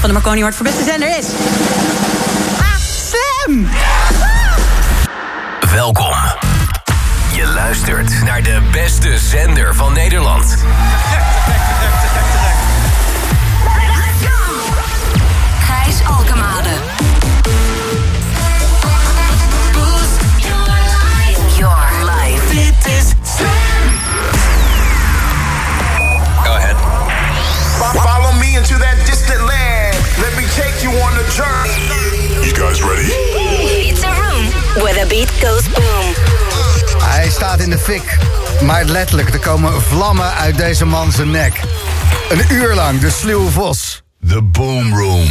van de Marconi Award voor beste zender is... Sam! Welkom. Je luistert naar de beste zender van Nederland. Gijs Alkemade. Journey. You guys ready? It's a room where the beat goes boom. Hij staat in de fik. Maar letterlijk, er komen vlammen uit deze man zijn nek. Een uur lang, de sluwe vos. The Boom Room.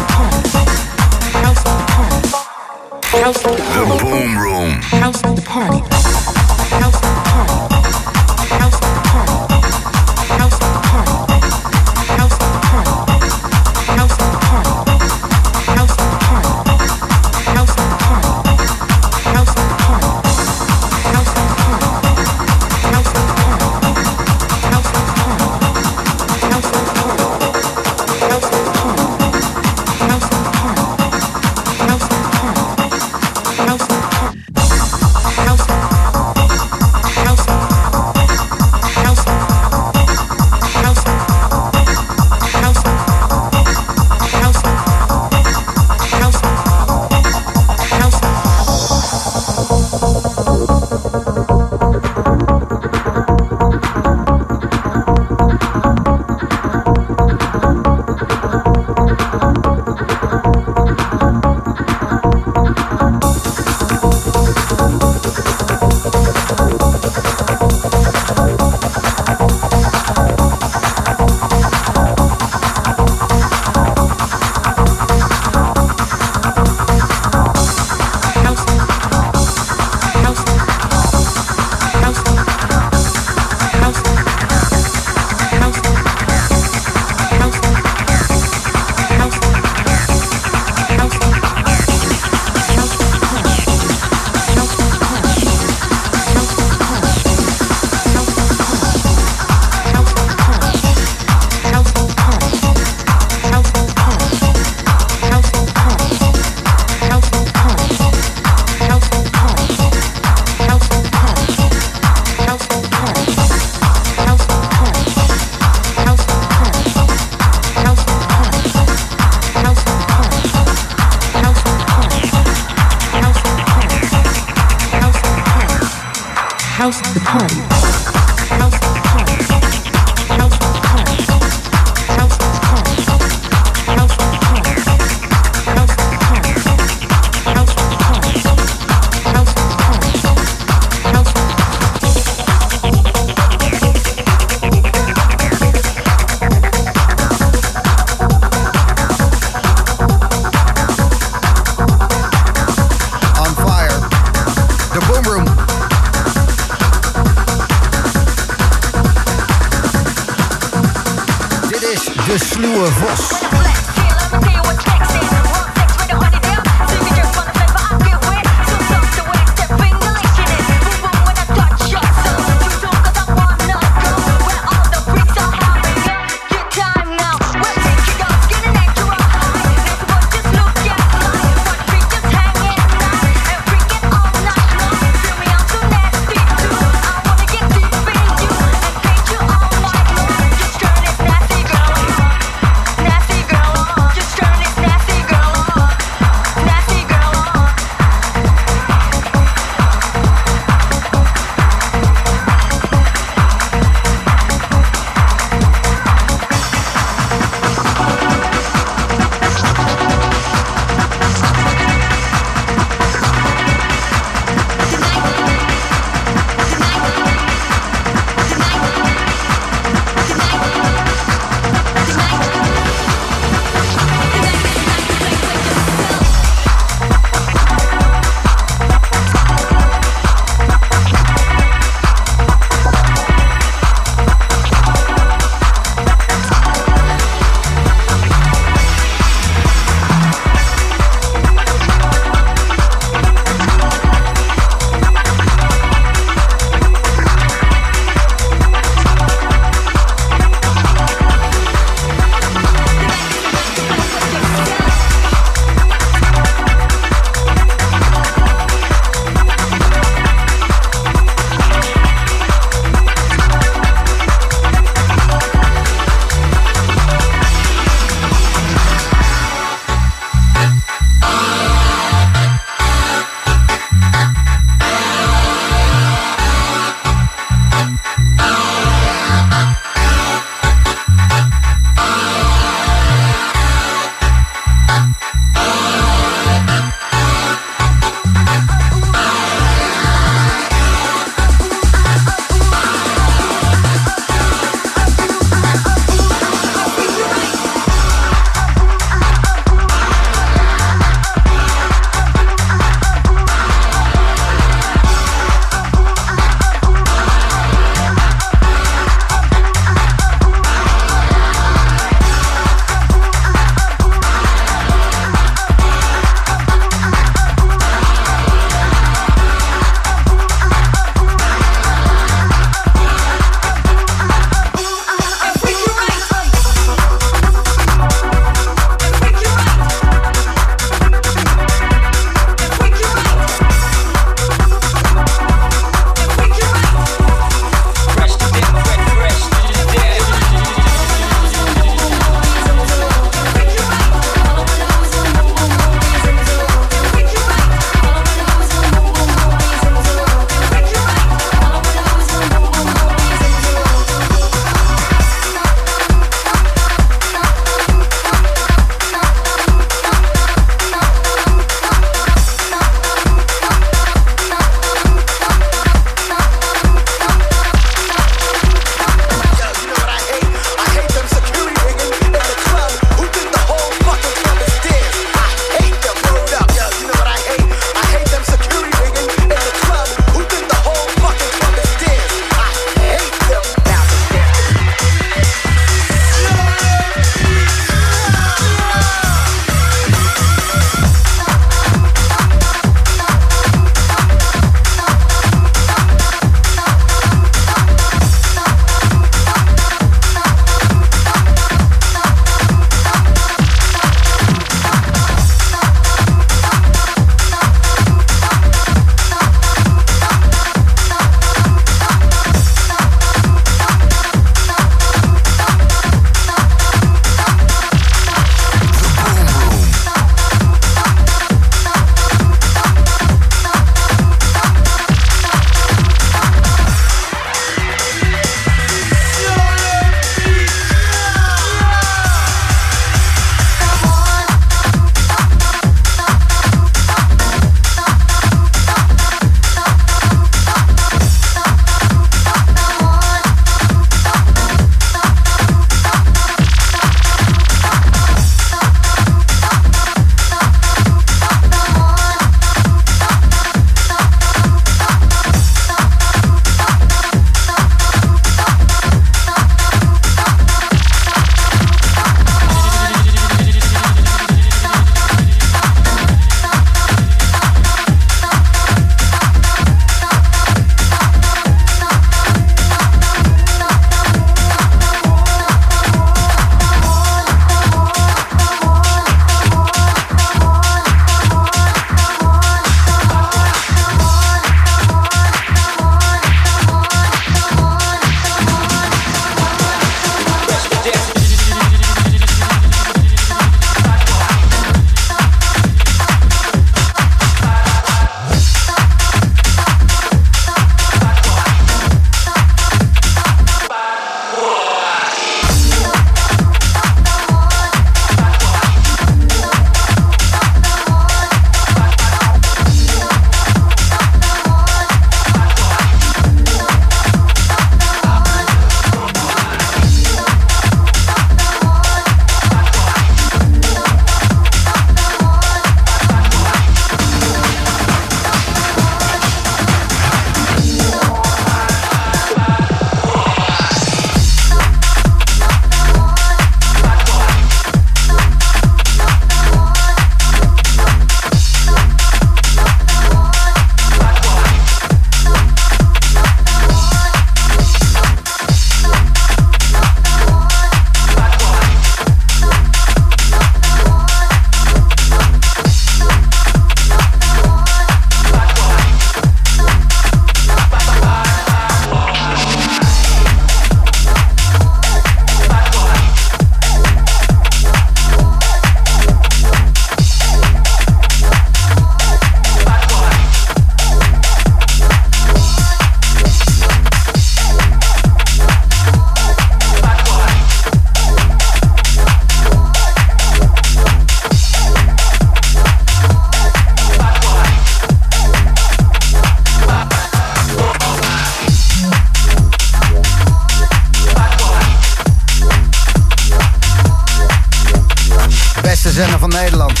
Bergen van Nederland.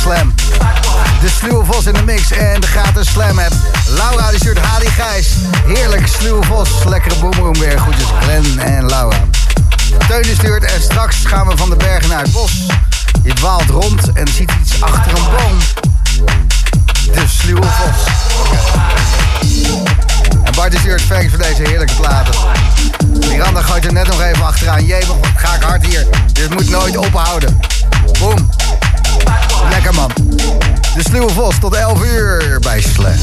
Slam. De Sluwe Vos in de mix en de gratis Slam app. Laura die stuurt Hadi Gijs. Heerlijk Sluwe Vos. Lekkere boomroom weer. Goedjes Glenn en Laura. Teun stuurt en straks gaan we van de bergen naar het bos. Je dwaalt rond en ziet iets achter een boom. De Sluwe Vos. En Bart die stuurt thanks voor deze heerlijke platen. Miranda gooit er net nog even achteraan. Jee, wat ga ik hard hier. Dit moet nooit ophouden. Boom. Lekker man. De Sluwe Vos tot 11 uur bij Slam.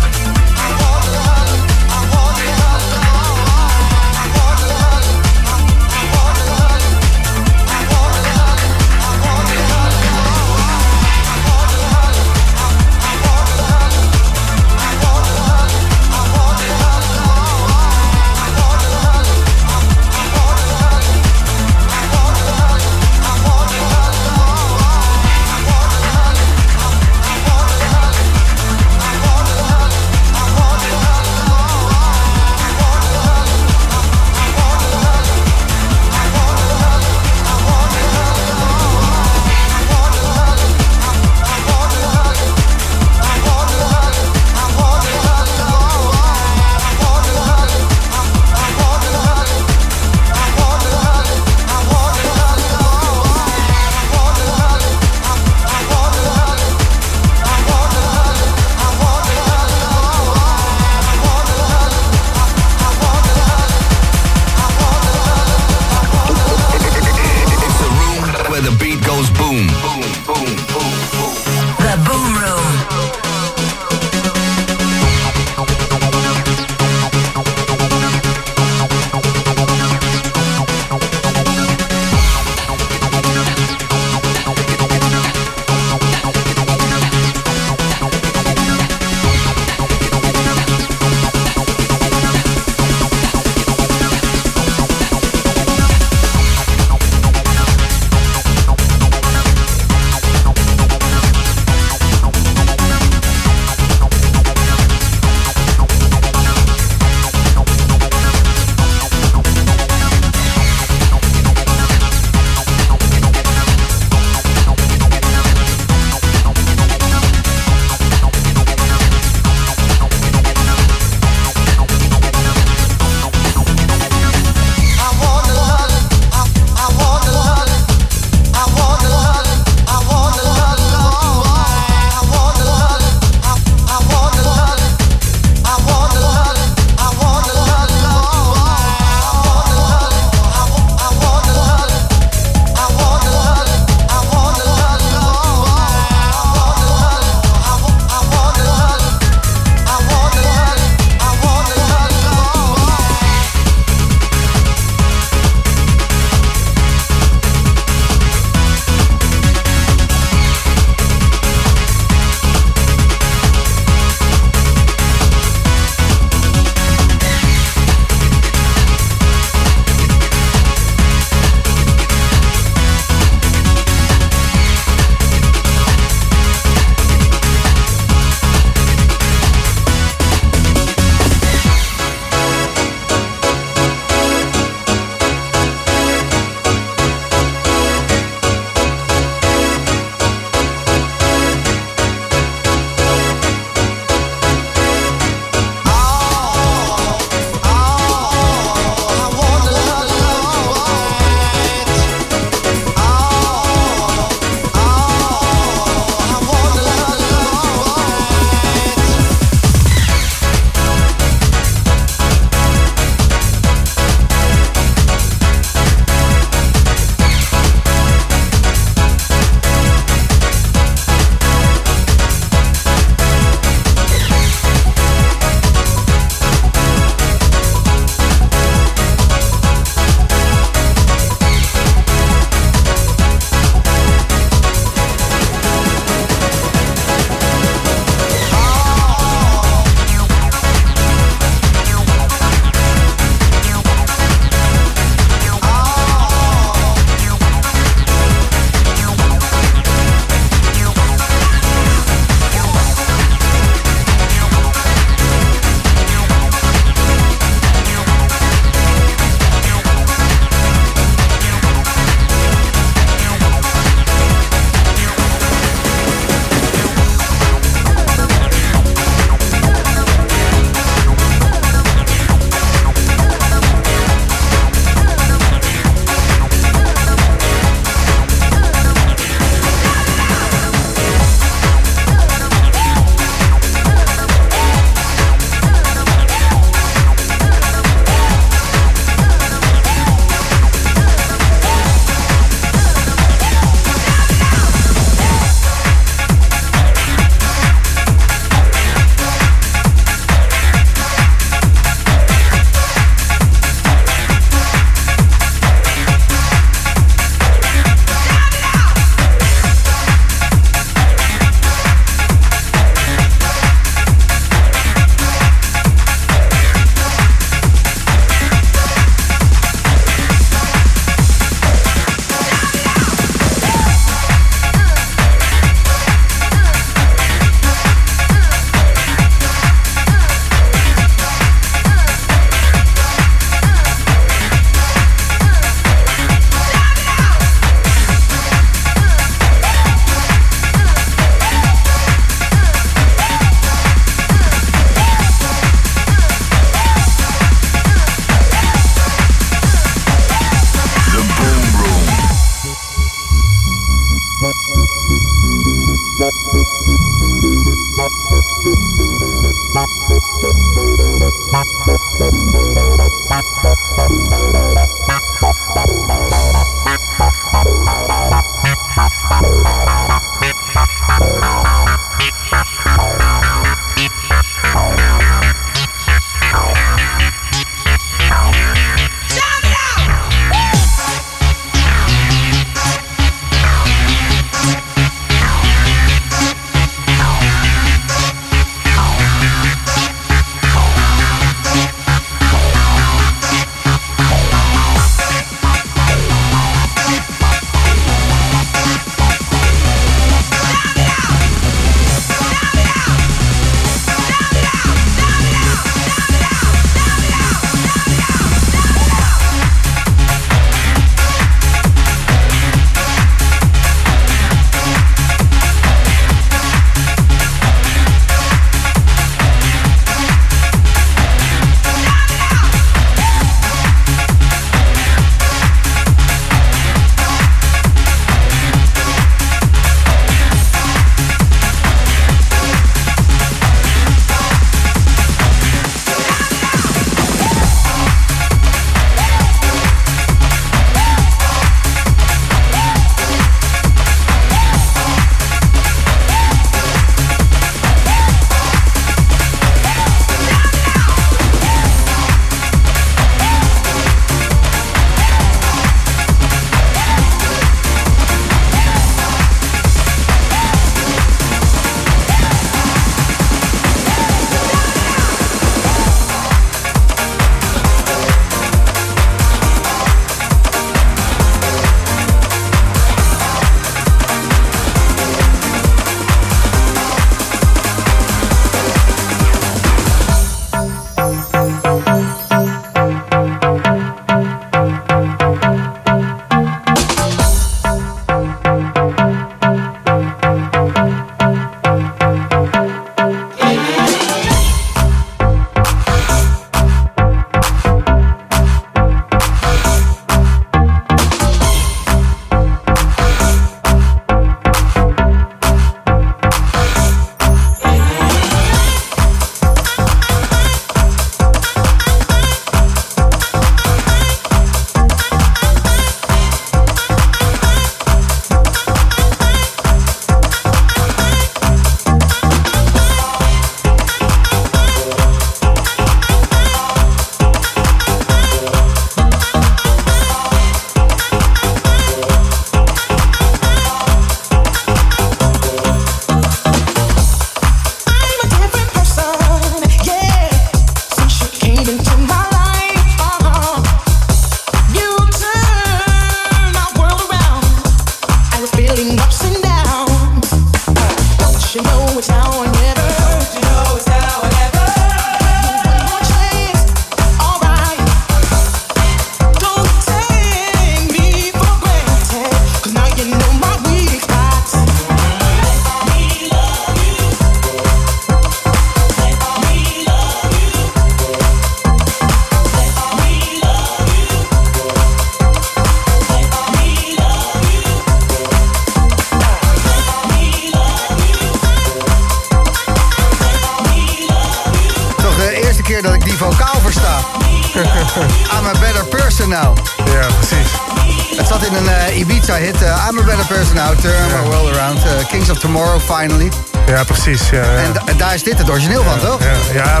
Daar is dit het origineel van, toch? Ja,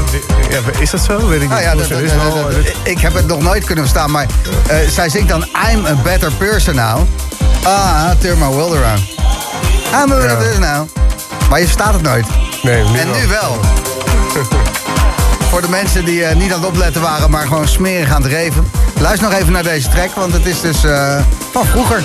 ja, is dat zo? Weet ik niet. Ja, dat, ik heb het nog nooit kunnen verstaan, maar uh, zij zingt dan I'm a better person now. Ah, turn my world around. I'm a better person now. Maar je verstaat het nooit. Nee, nu En nu wel. Voor de mensen die uh, niet aan het opletten waren, maar gewoon smerig aan het reven. Luister nog even naar deze track, want het is dus uh, van vroeger.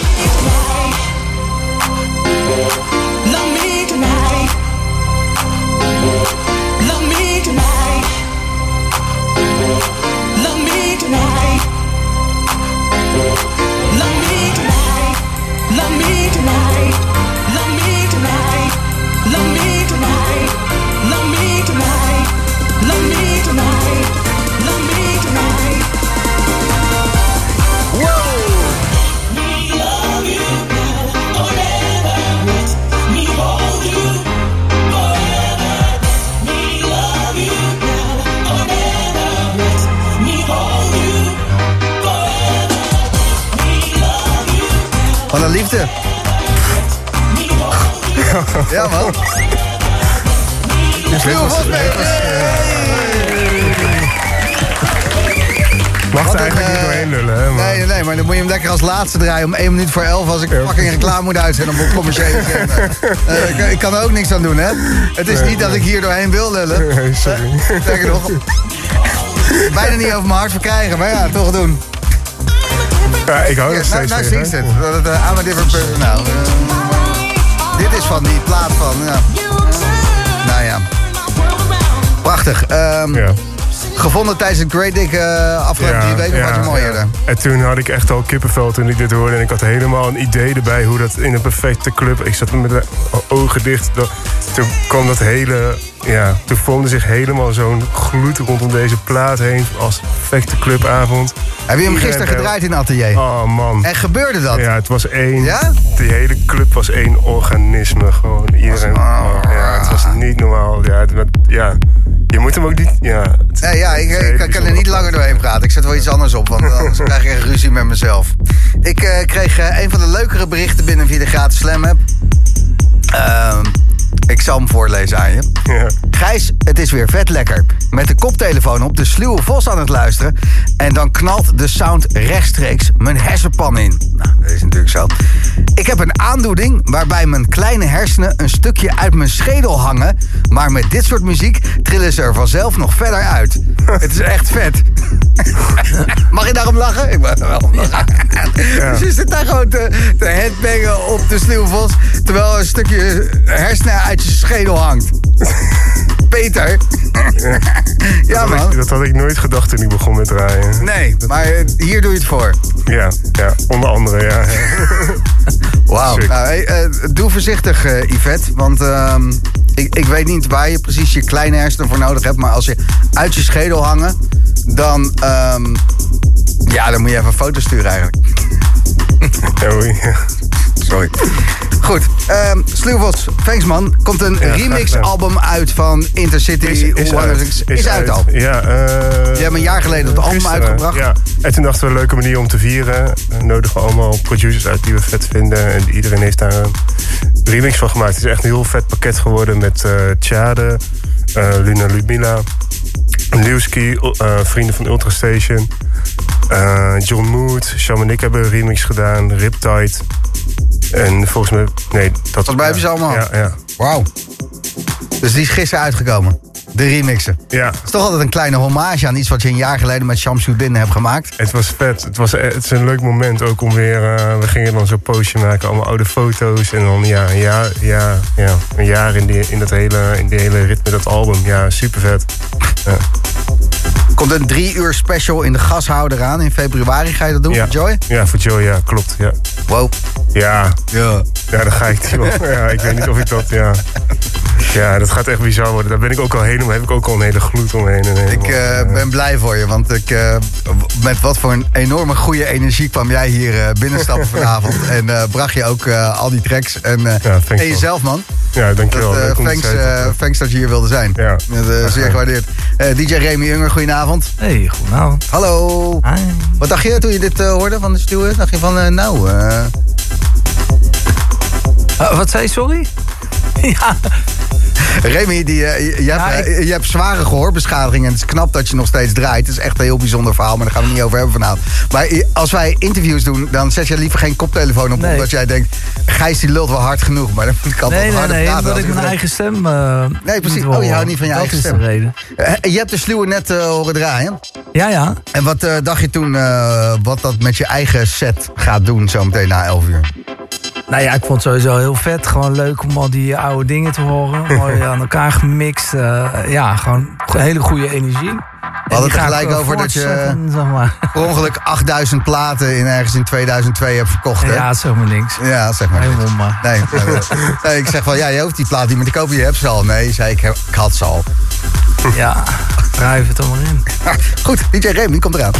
Liefde. Ja, man. Sluwe Vos mee. Mag er eigenlijk niet eh, doorheen lullen, hè? Maar... Nee, nee, maar dan moet je hem lekker als laatste draaien om 1 minuut voor 11 als ik fucking reclame moet uitzenden op een commerciële. Eh, ik, ik kan er ook niks aan doen, hè? Het is niet dat ik hier doorheen wil lullen. Nee, sorry. Sterker nog, bijna niet over mijn hart verkrijgen, maar ja, toch doen. Ja, ik hou Ja, nog nou, steeds nou zingt het. Dat het I'm a different person now. Dit is van die plaat van, ja. Nou ja. Prachtig. Ehm, Ja. Gevonden tijdens het Great Dick eh, afgelopen drie weken, was het mooi eerder? En toen had ik echt al kippenvel toen ik dit hoorde. En ik had helemaal een idee erbij hoe dat in een perfecte club... Ik zat met de ogen dicht. Dat- Toen kwam dat hele... Ja, toen vormde zich helemaal zo'n gloed rondom deze plaat heen. Als perfecte clubavond. Heb je hem gisteren gedraaid in het atelier? Oh man. En gebeurde dat? Ja, het was één. Ja? Die hele club was één organisme. Gewoon iedereen. Was- ja, het was niet normaal. Ja, het, ja. Je moet hem ook niet. Ja, Nee, ja, ik, ik, kan er niet langer doorheen praten. Ik zet wel iets anders op, want anders krijg ik echt ruzie met mezelf. Ik eh, kreeg eh, een van de leukere berichten binnen via de gratis Slam app. Ehm, ik zal hem voorlezen aan je. Ja. Gijs, het is weer vet lekker. Met de koptelefoon op, de sluwe vos aan het luisteren. En dan knalt de sound rechtstreeks mijn hersenpan in. Nou, dat is natuurlijk zo. Ik heb een aandoening waarbij mijn kleine hersenen een stukje uit mijn schedel hangen. Maar met dit soort muziek trillen ze er vanzelf nog verder uit. Het is echt vet. Mag je daarom lachen? Ik mag er wel om lachen. Dus je zit daar gewoon te, te headbangen op de sluwe vos. Terwijl een stukje hersenen uit je schedel hangt. Peter. ja, Dat had man. ik- Dat had ik nooit gedacht toen ik begon met draaien. Nee, maar eh, hier doe je het voor. Ja, ja onder andere, ja. Wauw. Sick. Nou, hey, eh, doe voorzichtig, eh, Yvette. Want ehm, ik, ik weet niet waar je precies je kleine hersenen voor nodig hebt. Maar als je uit je schedel hangen, dan... ehm, ja, dan moet je even een foto sturen eigenlijk. Ja. Sorry. Goed, um, Sluwvos, thanks man. Komt een remix-album uit van Intercity. Is, is, uit. the- is uit al. Ja, eh Je hebt een jaar geleden het album gisteren, uitgebracht. Ja, en toen dachten we een leuke manier om te vieren. We nodigen we allemaal producers uit die we vet vinden. En iedereen heeft daar een remix van gemaakt. Het is echt een heel vet pakket geworden met Tjade, eh, Luna Ludmilla, Lewski, eh, vrienden van Ultrastation. eh John Mood, Sham en ik hebben een remix gedaan. Riptide. En volgens mij... Nee, dat... Heb je ze allemaal. Ja, ja. Wauw. Dus die is gisteren uitgekomen. De remixen. ja. Het is toch altijd een kleine hommage aan iets wat je een jaar geleden met Shamsuddin hebt gemaakt. Het was vet. Het, was, het is een leuk moment ook om weer... eh, we gingen dan zo'n postje maken, allemaal oude foto's. En dan ja, een jaar, ja, ja, een jaar in, die, in, dat hele, in die hele ritme, dat album. Ja, super vet. Ja. Komt een drie uur special in de gashouder aan. In februari ga je dat doen ja. voor Joy? Ja, voor Joy, ja, klopt. Ja, Wow. ja, Ja. ja dan ga ik. Ja, ik weet niet of ik dat... Ja. ja, dat gaat echt bizar worden. Daar ben ik ook al helemaal, heb ik ook al een hele gloed omheen. En Ik eh, ben blij voor je, want ik, eh, met wat voor een enorme goede energie kwam jij hier eh, binnenstappen vanavond. En bracht je ook al die tracks. En, en jezelf, man. Ja, dankjewel. Dat, om thanks, thanks dat je hier wilde zijn. Ja. Dat, zeer gewaardeerd. DJ Remy Unger, goedenavond. Hey, goedenavond. Hallo. Hi. Wat dacht je toen je dit eh, hoorde van de steward? Dacht je van, eh, nou... Eh, wat zei je, sorry? ja, Remy, die, eh, je, hebt, ik- eh, je hebt zware gehoorbeschadiging en het is knap dat je nog steeds draait. Het is echt een heel bijzonder verhaal, maar daar gaan we het niet over hebben vanavond. Maar als wij interviews doen, dan zet je liever geen koptelefoon op. Nee. Omdat jij denkt, Gijs die lult wel hard genoeg. Maar dan moet ik altijd nee, nee, harder nee, praten. omdat als ik mijn eigen stem... eh, Nee, precies. Oh, je houdt niet van je dat eigen is stem. de reden. Je hebt de sluwe net horen draaien. Ja, ja. En wat dacht je toen wat dat met je eigen set gaat doen zometeen na 11 uur? Nou ja, ik vond het sowieso heel vet. Gewoon leuk om al die oude dingen te horen. Mooi aan elkaar gemixt. eh, ja, gewoon hele goede energie. We hadden het gelijk over dat je- Zeg maar. Per ongeluk 8000 platen in ergens in 2002 hebt verkocht, hè? Ja, zeg maar niks. Ja, zeg maar. Helemaal maar. Nee, ik zeg wel, ja, je hoeft die plaat niet meer te kopen, je hebt ze al. Nee, zei ik, ik had ze al. Ja, drijf het maar in. Goed, DJ Remy, komt eraan.